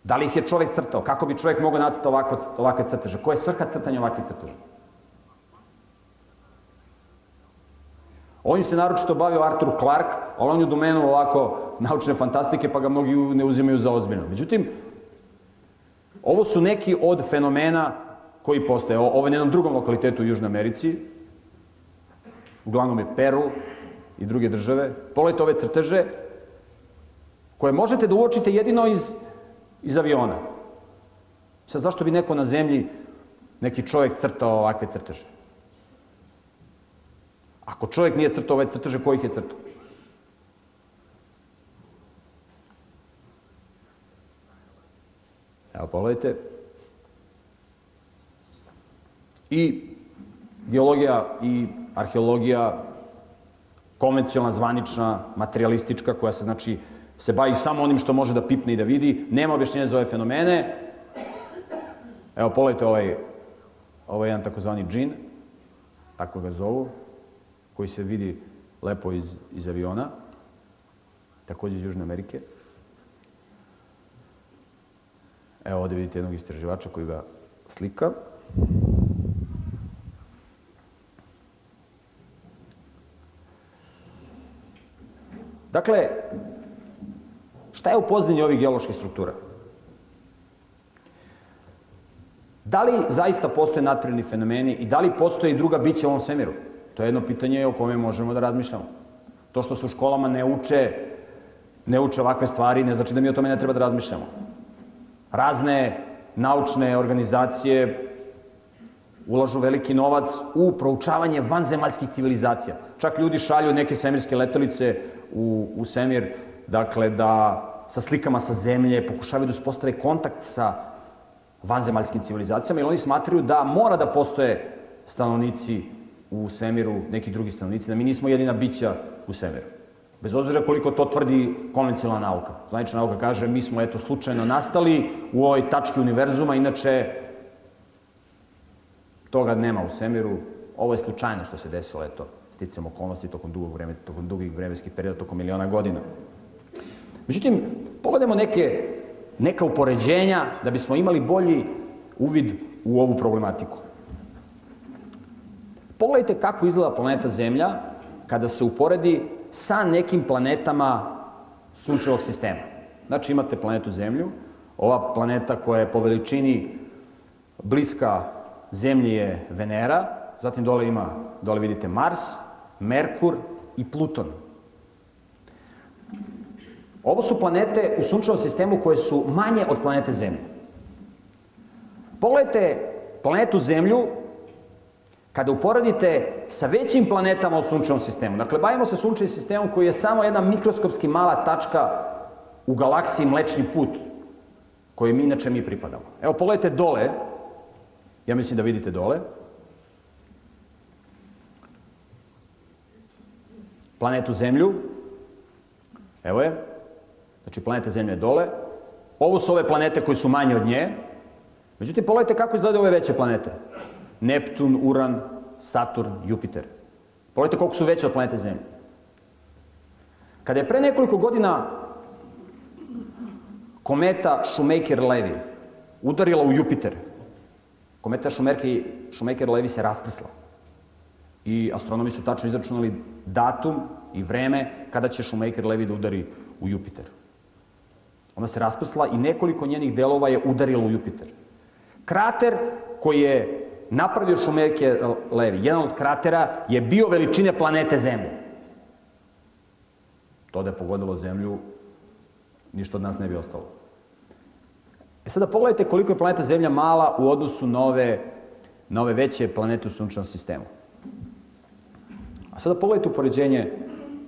Da li ih je čovek crtao? Kako bi čovek mogao nacrtati ovako, ovakve crteže? Koja je svrha crtanja ovakvih crteža? Ovim se naročito bavio Arthur Clarke, ali on je u domenu ovako naučne fantastike, pa ga mnogi ne uzimaju za ozbiljno. Međutim, ovo su neki od fenomena koji postoje. Ovo je na jednom drugom lokalitetu u Južnoj Americi, uglavnom je Peru i druge države. Pogledajte ove crteže, koje možete da uočite jedino iz, iz aviona. Sad, zašto bi neko na zemlji, neki čovjek crtao ovakve crteže? Ako čovjek nije crtao ove crteže, ko ih je crtao? Evo, pogledajte. I geologija i arheologija, konvencionalna, zvanična, materialistička, koja se, znači, se bavi samo onim što može da pipne i da vidi, nema objašnjenja za ove fenomene. Evo, pogledajte ovaj, ovaj jedan takozvani džin, tako ga zovu, koji se vidi lepo iz, iz aviona, takođe iz Južne Amerike. Evo ovde vidite jednog istraživača koji ga slika. Dakle, šta je u pozadini ovih geoloških struktura? Da li zaista postoje nadprirodni fenomeni i da li postoje i druga bića u ovom svemiru? To je jedno pitanje o kome možemo da razmišljamo. To što se u školama ne uče, ne uče ovakve stvari, ne znači da mi o tome ne treba da razmišljamo. Razne naučne organizacije ulažu veliki novac u proučavanje vanzemaljskih civilizacija. Čak ljudi šalju neke svemirske letelice u, u svemir, dakle da sa slikama sa zemlje pokušavaju da uspostave kontakt sa vanzemaljskim civilizacijama, jer oni smatraju da mora da postoje stanovnici u svemiru neki drugi stanovnici, da mi nismo jedina bića u svemiru. Bez obzira koliko to tvrdi konvencionalna nauka. Zvanična nauka kaže mi smo eto slučajno nastali u ovoj tački univerzuma, inače toga nema u svemiru. Ovo je slučajno što se desilo, eto, sticam okolnosti tokom dugog vreme, tokom dugih vremenskih perioda, tokom miliona godina. Međutim, pogledajmo neke, neka upoređenja da bismo imali bolji uvid u ovu problematiku. Pogledajte kako izgleda planeta Zemlja kada se uporedi sa nekim planetama sunčevog sistema. Znači imate planetu Zemlju, ova planeta koja je po veličini bliska Zemlji je Venera, zatim dole ima, dole vidite Mars, Merkur i Pluton. Ovo su planete u sunčevom sistemu koje su manje od planete Zemlje. Pogledajte planetu Zemlju Kada uporedite sa većim planetama u sunčevom sistemu, dakle, bavimo se sunčevim sistemom koji je samo jedna mikroskopski mala tačka u galaksiji Mlečni put, kojoj mi inače mi pripadamo. Evo, pogledajte dole, ja mislim da vidite dole, planetu Zemlju, evo je, znači planeta Zemlja je dole, ovo su ove planete koje su manje od nje, međutim, pogledajte kako izgledaju ove veće planete. Neptun, Uran, Saturn, Jupiter. Pogledajte koliko su veće od planete Zemlje. Kada je pre nekoliko godina kometa Shoemaker-Levy udarila u Jupiter, kometa Shoemaker-Levy se rasprsla. I astronomi su tačno izračunali datum i vreme kada će Shoemaker-Levy da udari u Jupiter. Ona se rasprsla i nekoliko njenih delova je udarilo u Jupiter. Krater koji je napravio Šumerke Levi. Jedan od kratera je bio veličine planete Zemlje. To da je pogodilo Zemlju, ništa od nas ne bi ostalo. E sada pogledajte koliko je planeta Zemlja mala u odnosu na ove, na ove veće planete u sunčanom sistemu. A sada pogledajte upoređenje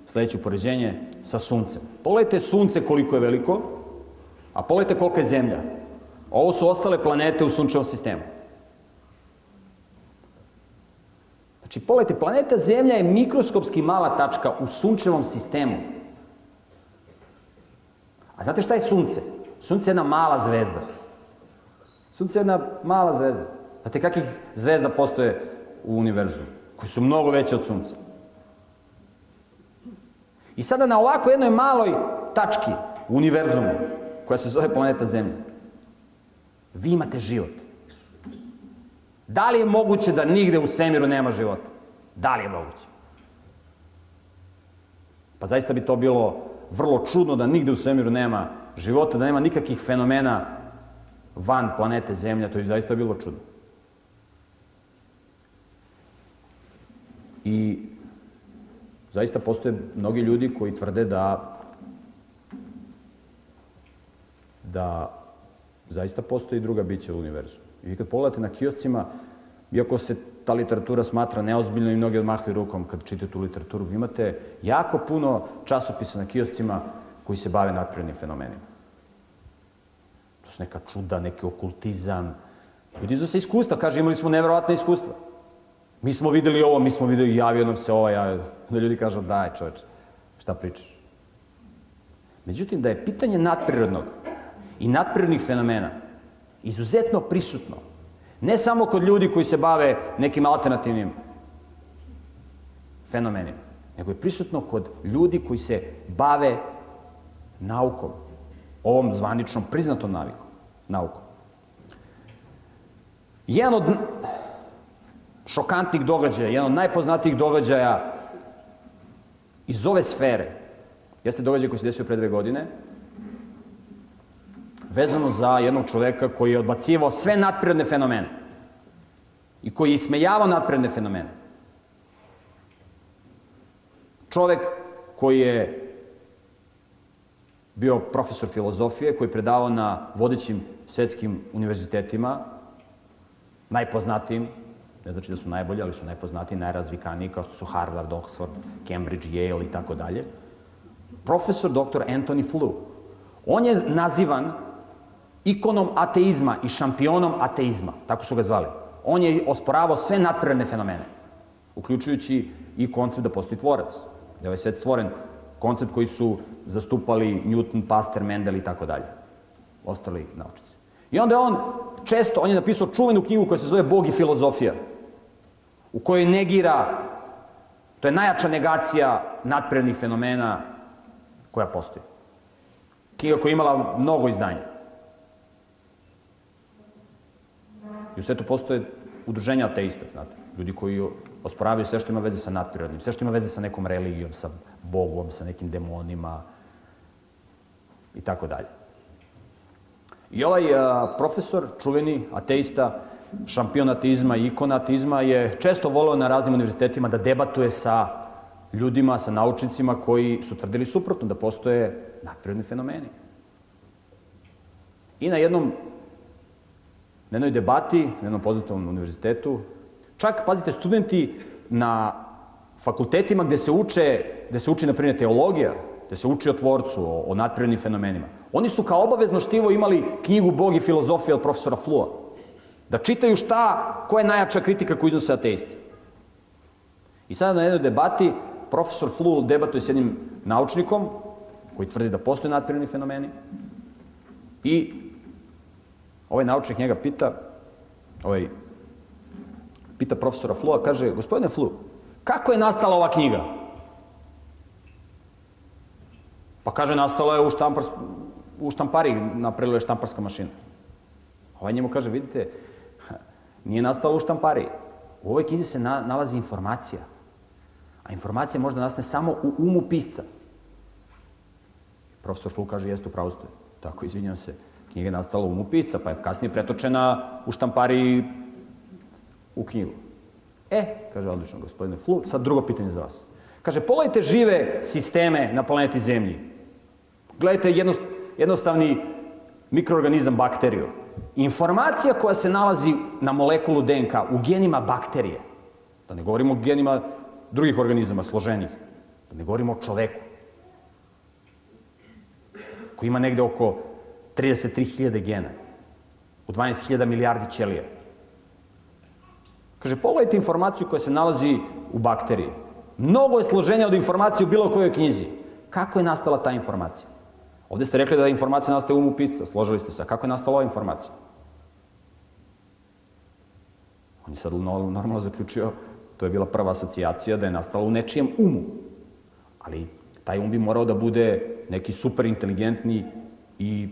sledeće upoređenje sa suncem. Pogledajte sunce koliko je veliko, a pogledajte kolika je zemlja. Ovo su ostale planete u sunčevom sistemu. Znači, pogledajte, planeta Zemlja je mikroskopski mala tačka u sunčevom sistemu. A znate šta je sunce? Sunce je jedna mala zvezda. Sunce je jedna mala zvezda. Znate kakvih zvezda postoje u univerzumu? Koji su mnogo veće od sunca. I sada na ovako jednoj maloj tački u univerzumu, koja se zove planeta Zemlja, vi imate život. Da li je moguće da nigde u svemiru nema života? Da li je moguće? Pa zaista bi to bilo vrlo čudno da nigde u svemiru nema života, da nema nikakvih fenomena van planete Zemlja, to je zaista bilo čudno. I zaista postoje mnogi ljudi koji tvrde da da zaista postoji druga bića u univerzu. I kad pogledate na kioscima, iako se ta literatura smatra neozbiljno i mnogi odmahaju rukom kad čitate tu literaturu, vi imate jako puno časopisa na kioscima koji se bave nadprirodnim fenomenima. To su neka čuda, neki okultizam. Ljudi iznose iskustva, kaže imali smo neverovatne iskustva. Mi smo videli ovo, mi smo videli, javio nam se ovaj, javio. Da ljudi kažu, daj čoveče, šta pričaš? Međutim, da je pitanje nadprirodnog i nadprirodnih fenomena izuzetno prisutno, ne samo kod ljudi koji se bave nekim alternativnim fenomenima, nego je prisutno kod ljudi koji se bave naukom, ovom zvaničnom priznatom navikom, naukom. Jedan od šokantnih događaja, jedan od najpoznatijih događaja iz ove sfere, jeste događaj koji se desio pre dve godine, vezano za jednog čoveka koji je odbacivao sve nadprirodne fenomene i koji je ismejavao nadprirodne fenomene. Čovek koji je bio profesor filozofije, koji je predavao na vodećim svetskim univerzitetima, najpoznatijim, ne znači da su najbolji, ali su najpoznatiji, najrazvikaniji, kao što su Harvard, Oxford, Cambridge, Yale i tako dalje. Profesor dr. Anthony Flew. On je nazivan ikonom ateizma i šampionom ateizma, tako su ga zvali. On je osporavao sve nadprirodne fenomene, uključujući i koncept da postoji tvorac. Da je ovaj svet stvoren, koncept koji su zastupali Newton, Pasteur, Mendel i tako dalje. Ostali naučici. I onda je on često, on je napisao čuvenu knjigu koja se zove Bog i filozofija, u kojoj negira, to je najjača negacija nadprirodnih fenomena koja postoji. Knjiga koja je imala mnogo izdanja. I u svetu postoje udruženja ateista, znate. Ljudi koji osporavaju sve što ima veze sa nadprirodnim, sve što ima veze sa nekom religijom, sa Bogom, sa nekim demonima i tako dalje. I ovaj a, profesor, čuveni ateista, šampion ateizma i ikon ateizma, je često voleo na raznim univerzitetima da debatuje sa ljudima, sa naučnicima koji su tvrdili suprotno, da postoje nadprirodni fenomeni. I na jednom na jednoj debati, na jednom poznatom univerzitetu. Čak, pazite, studenti na fakultetima gde se uče, gde se uči, na primjer, teologija, gde se uči o tvorcu, o, o nadprirodnim fenomenima. Oni su kao obavezno štivo imali knjigu Bog i filozofija od profesora Flua. Da čitaju šta, koja je najjača kritika koju iznose ateisti. I sada na jednoj debati profesor Flu debatuje s jednim naučnikom koji tvrdi da postoje nadprirodni fenomeni i Ovaj naučnik njega pita, ovaj, pita profesora Flua, kaže, gospodine Flu, kako je nastala ova knjiga? Pa kaže, nastala je u, štampar, u štampari, napravila je štamparska mašina. Ovaj njemu kaže, vidite, nije nastala u štampari. U ovoj knjizi se na, nalazi informacija. A informacija može da nastane samo u umu pisca. Profesor Flu kaže, jeste u pravu ste. Tako, izvinjam se knjiga je nastala u umu pisca, pa je kasnije pretočena u štampari u knjigu. E, kaže odlično gospodine Flu, sad drugo pitanje za vas. Kaže, pogledajte žive sisteme na planeti Zemlji. Gledajte jednost, jednostavni mikroorganizam bakteriju. Informacija koja se nalazi na molekulu DNK u genima bakterije, da ne govorimo o genima drugih organizama složenih, Da ne govorimo o čoveku koji ima negde oko 33.000 gena u 12.000 milijardi ćelija. Kaže, pogledajte informaciju koja se nalazi u bakteriji. Mnogo je složenja od informacije u bilo kojoj knjizi. Kako je nastala ta informacija? Ovde ste rekli da informacija nastaje u umu pisca, složili ste se. Kako je nastala ova informacija? On je sad normalno zaključio, to je bila prva asocijacija da je nastala u nečijem umu. Ali taj um bi morao da bude neki super inteligentni i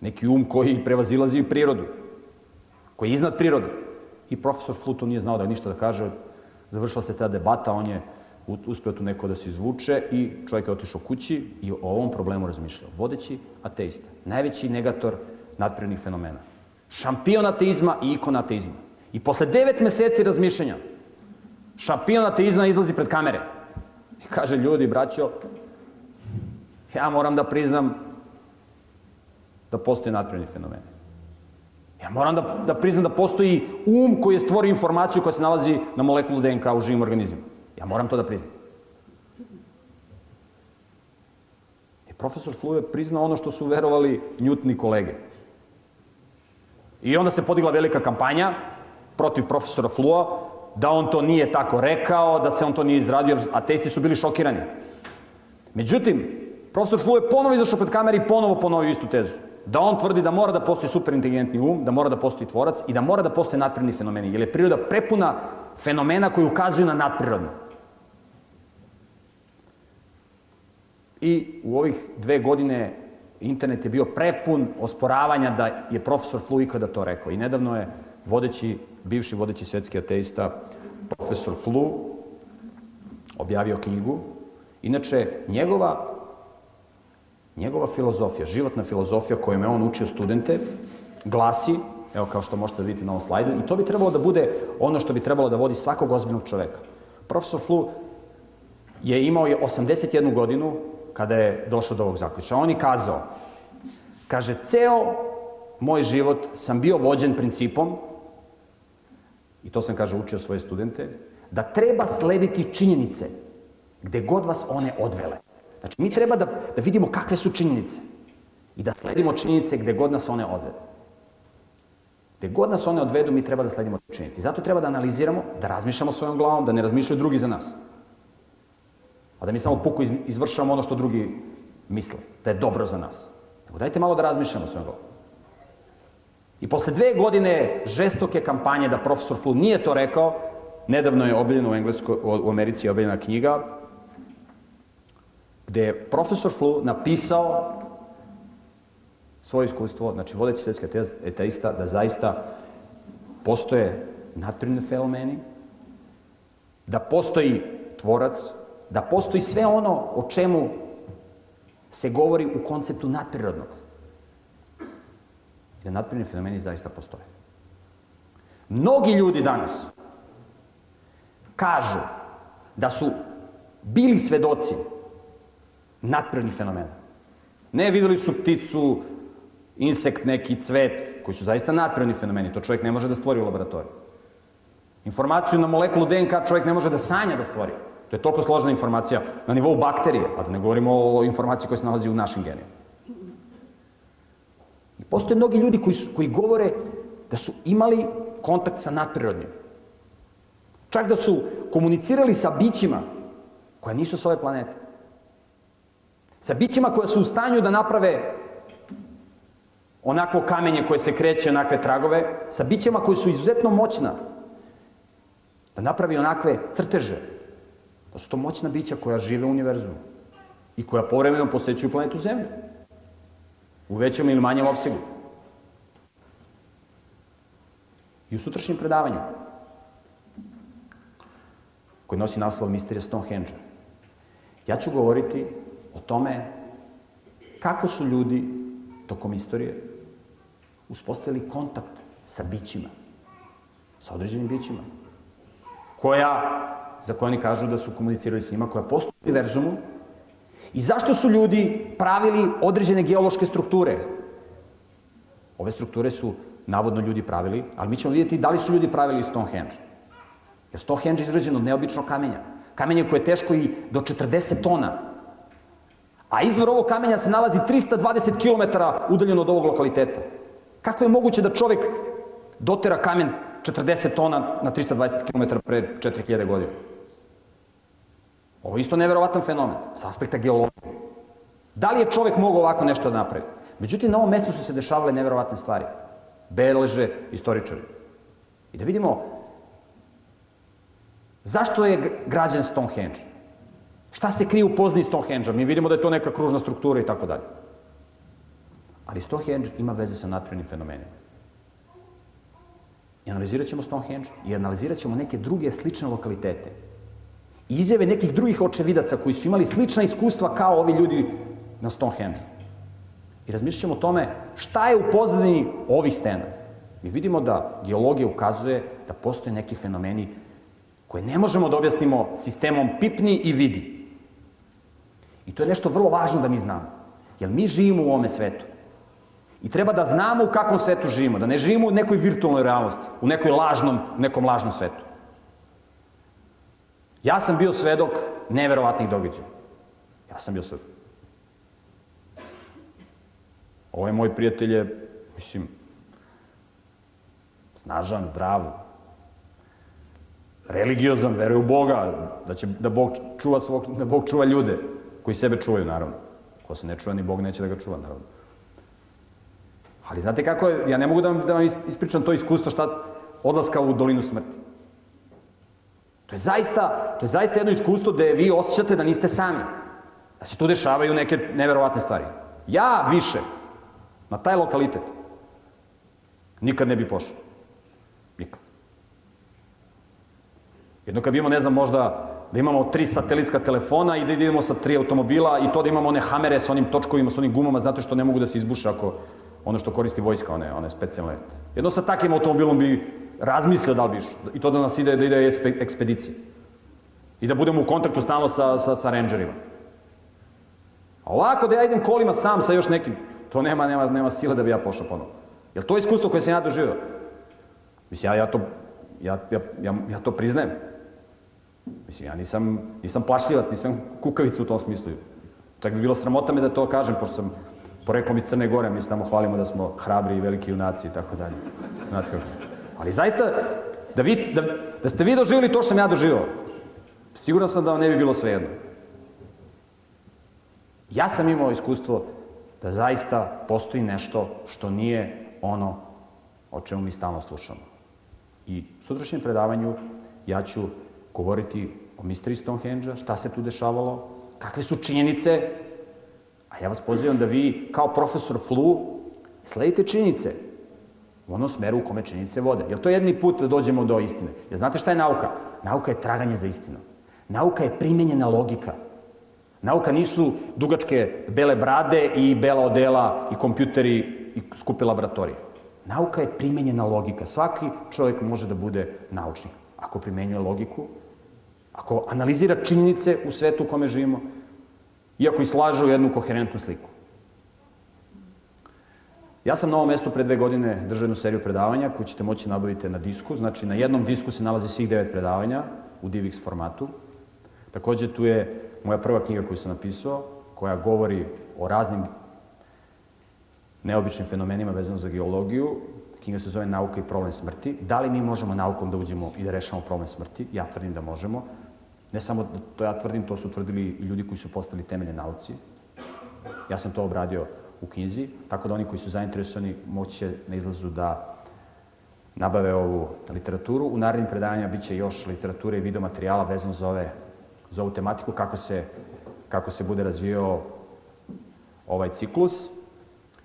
neki um koji prevazilazi prirodu, koji je iznad prirode. I profesor Fluto nije znao da ništa da kaže, završila se ta debata, on je uspeo tu neko da se izvuče i čovjek je otišao kući i o ovom problemu razmišljao. Vodeći ateista, najveći negator nadprirodnih fenomena. Šampion ateizma i ikon ateizma. I posle devet meseci razmišljanja, šampion ateizma izlazi pred kamere. I kaže, ljudi, braćo, ja moram da priznam da postoje nadprirodni fenomeni. Ja moram da, da priznam da postoji um koji je stvorio informaciju koja se nalazi na molekulu DNK u živim organizmima. Ja moram to da priznam. I profesor Flu je priznao ono što su verovali njutni kolege. I onda se podigla velika kampanja protiv profesora Flua, da on to nije tako rekao, da se on to nije izradio, a testi su bili šokirani. Međutim, profesor Flu je ponovo izašao pred kamere i ponovo ponovio istu tezu. Da on tvrdi da mora da postoji superinteligentni um, da mora da postoji tvorac i da mora da postoje nadprirodni fenomeni, jer je priroda prepuna fenomena koji ukazuju na nadprirodno. I u ovih dve godine internet je bio prepun osporavanja da je profesor Flu ikada to rekao. I nedavno je vodeći, bivši vodeći svetski ateista, profesor Flu, objavio knjigu. Inače, njegova, njegova filozofija, životna filozofija kojom je on učio studente, glasi, evo kao što možete vidite na ovom slajdu, i to bi trebalo da bude ono što bi trebalo da vodi svakog ozbiljnog čoveka. Profesor Flu je imao je 81 godinu kada je došao do ovog zaključa. On je kazao, kaže, ceo moj život sam bio vođen principom, i to sam, kaže, učio svoje studente, da treba slediti činjenice gde god vas one odvele. Znači, mi treba da, da vidimo kakve su činjenice i da sledimo činjenice gde god nas one odvede. Gde god nas one odvedu, mi treba da sledimo činjenice. I zato treba da analiziramo, da razmišljamo svojom glavom, da ne razmišljaju drugi za nas. A da mi samo puku izvršavamo ono što drugi misle, da je dobro za nas. Nego dajte malo da razmišljamo svojom glavom. I posle dve godine žestoke kampanje da profesor Flu nije to rekao, nedavno je objavljena u, Engleskoj, u Americi je objavljena knjiga gde je profesor Flu napisao svoje iskustvo, znači vodeći svetski ateista, da zaista postoje nadprirodni fenomeni, da postoji tvorac, da postoji sve ono o čemu se govori u konceptu nadprirodnog. Da nadprirodni fenomeni zaista postoje. Mnogi ljudi danas kažu da su bili svedoci nadprirodnih fenomena. Ne videli su pticu, insekt, neki cvet, koji su zaista nadprirodni fenomeni. To čovjek ne može da stvori u laboratoriju. Informaciju na molekulu DNK čovjek ne može da sanja da stvori. To je toliko složena informacija na nivou bakterije, a da ne govorimo o informaciji koja se nalazi u našim genima. I postoje mnogi ljudi koji, su, koji govore da su imali kontakt sa nadprirodnim. Čak da su komunicirali sa bićima koja nisu s ove planete. Sa bićima koja su u stanju da naprave onako kamenje koje se kreće, onakve tragove, sa bićima koji su izuzetno moćna, da napravi onakve crteže, da su to moćna bića koja žive u univerzumu i koja povremeno posećuju planetu Zemlju. U većem ili manjem opsegu. I u sutrašnjem predavanju, koji nosi naslov Misterija Stonehenge, ja ću govoriti o tome kako su ljudi tokom istorije uspostavili kontakt sa bićima, sa određenim bićima, koja, za koje oni kažu da su komunicirali s njima, koja postoji u univerzumu, i zašto su ljudi pravili određene geološke strukture. Ove strukture su navodno ljudi pravili, ali mi ćemo vidjeti da li su ljudi pravili Stonehenge. Jer Stonehenge je izrađen od neobičnog kamenja. Kamenje koje je teško i do 40 tona. A izvor ovog kamenja se nalazi 320 km udaljeno od ovog lokaliteta. Kako je moguće da čovek dotera kamen 40 tona na 320 km pre 4000 godina? Ovo je isto neverovatan fenomen, s aspekta geologije. Da li je čovek mogao ovako nešto da napravi? Međutim, na ovom mestu su se dešavale neverovatne stvari. Beleže istoričari. I da vidimo zašto je građan Stonehenge. Šta se krije u pozni Stonehenge-a? Mi vidimo da je to neka kružna struktura i tako dalje. Ali Stonehenge ima veze sa naturalnim fenomenima. I analizirat ćemo Stonehenge i analizirat ćemo neke druge slične lokalitete. I izjave nekih drugih očevidaca koji su imali slična iskustva kao ovi ljudi na Stonehenge. I razmišljat ćemo o tome šta je u pozadini ovih stena. Mi vidimo da geologija ukazuje da postoje neki fenomeni koje ne možemo da objasnimo sistemom pipni i vidi. I to je nešto vrlo važno da mi znamo. Jer mi živimo u ovome svetu. I treba da znamo u kakvom svetu živimo, da ne živimo u nekoj virtualnoj realnosti, u nekoj lažnom, nekom lažnom svetu. Ja sam bio svedok neverovatnih događaja. Ja sam bio svedok. Ovaj moj prijatelj je, mislim, snažan, zdrav, religiozan, veruje u Boga, da će da Bog čuva svog, da Bog čuva ljude koji sebe čuvaju, naravno. Ko se ne čuva, ni Bog neće da ga čuva, naravno. Ali znate kako je, ja ne mogu da vam, da vam ispričam to iskustvo šta odlaska u dolinu smrti. To je zaista, to je zaista jedno iskustvo gde vi osjećate da niste sami. Da se tu dešavaju neke neverovatne stvari. Ja više, na taj lokalitet, nikad ne bi pošao. Nikad. Jedno kad bi imamo, ne znam, možda da imamo tri satelitska telefona i da idemo sa tri automobila i to da imamo one hamere sa onim točkovima, sa onim gumama, zato što ne mogu da se izbuše ako ono što koristi vojska, one, one specijalne. Jedno sa takvim automobilom bi razmislio da li bi. I to da nas ide, da ide ekspedicija. I da budemo u kontaktu stalno sa, sa, sa rangerima. A ovako da ja idem kolima sam sa još nekim, to nema, nema, nema sile da bi ja pošao ponovo. Jel to je iskustvo koje sam ja doživio? Mislim, ja, ja, to, ja, ja, ja, ja to priznajem. Mislim, ja nisam, nisam plašljivac, nisam kukavica u tom smislu. Čak bi bilo sramota me da to kažem, pošto sam poreklom iz Crne Gore, mi se tamo hvalimo da smo hrabri i veliki junaci i tako dalje. Znate kako? Ali zaista, da, vi, da, da ste vi doživjeli to što sam ja doživao, siguran sam da vam ne bi bilo svejedno. Ja sam imao iskustvo da zaista postoji nešto što nije ono o čemu mi stalno slušamo. I u sutrašnjem predavanju ja ću govoriti o misteri Stonehenge-a, šta se tu dešavalo, kakve su činjenice, a ja vas pozivam da vi, kao profesor Flu, sledite činjenice u onom smeru u kome činjenice vode. Jer to je jedni put da dođemo do istine. Jer znate šta je nauka? Nauka je traganje za istinom. Nauka je primenjena logika. Nauka nisu dugačke bele brade i bela odela i kompjuteri i skupe laboratorije. Nauka je primenjena logika. Svaki čovjek može da bude naučnik. Ako primenjuje logiku, ako analizira činjenice u svetu u kome živimo, iako slažu jednu koherentnu sliku. Ja sam na ovom mestu pre dve godine držao jednu seriju predavanja koju ćete moći nabaviti na disku. Znači, na jednom disku se nalazi svih devet predavanja u DivX formatu. Takođe, tu je moja prva knjiga koju sam napisao, koja govori o raznim neobičnim fenomenima vezano za geologiju. Knjiga se zove Nauka i problem smrti. Da li mi možemo naukom da uđemo i da rešamo problem smrti? Ja tvrdim da možemo. Ne samo to ja tvrdim, to su tvrdili i ljudi koji su postali temelje nauci. Ja sam to obradio u knjizi, tako da oni koji su zainteresovani moće na izlazu da nabave ovu literaturu. U narednim predavanjima biće još literature i videomaterijala vezano za, ove, za ovu tematiku, kako se, kako se bude razvijao ovaj ciklus.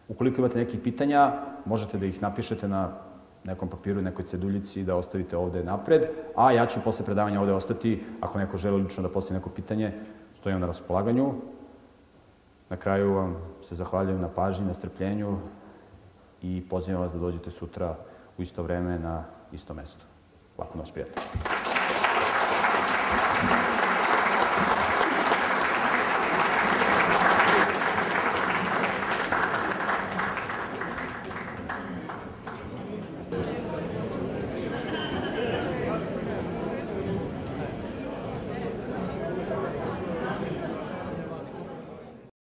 Ukoliko imate nekih pitanja, možete da ih napišete na nekom papiru, nekoj ceduljici da ostavite ovde napred, a ja ću posle predavanja ovde ostati, ako neko želi lično da postavi neko pitanje, stojim na raspolaganju. Na kraju vam se zahvaljujem na pažnji, na strpljenju i pozivam vas da dođete sutra u isto vreme na isto mesto. Lako noć, prijatelj.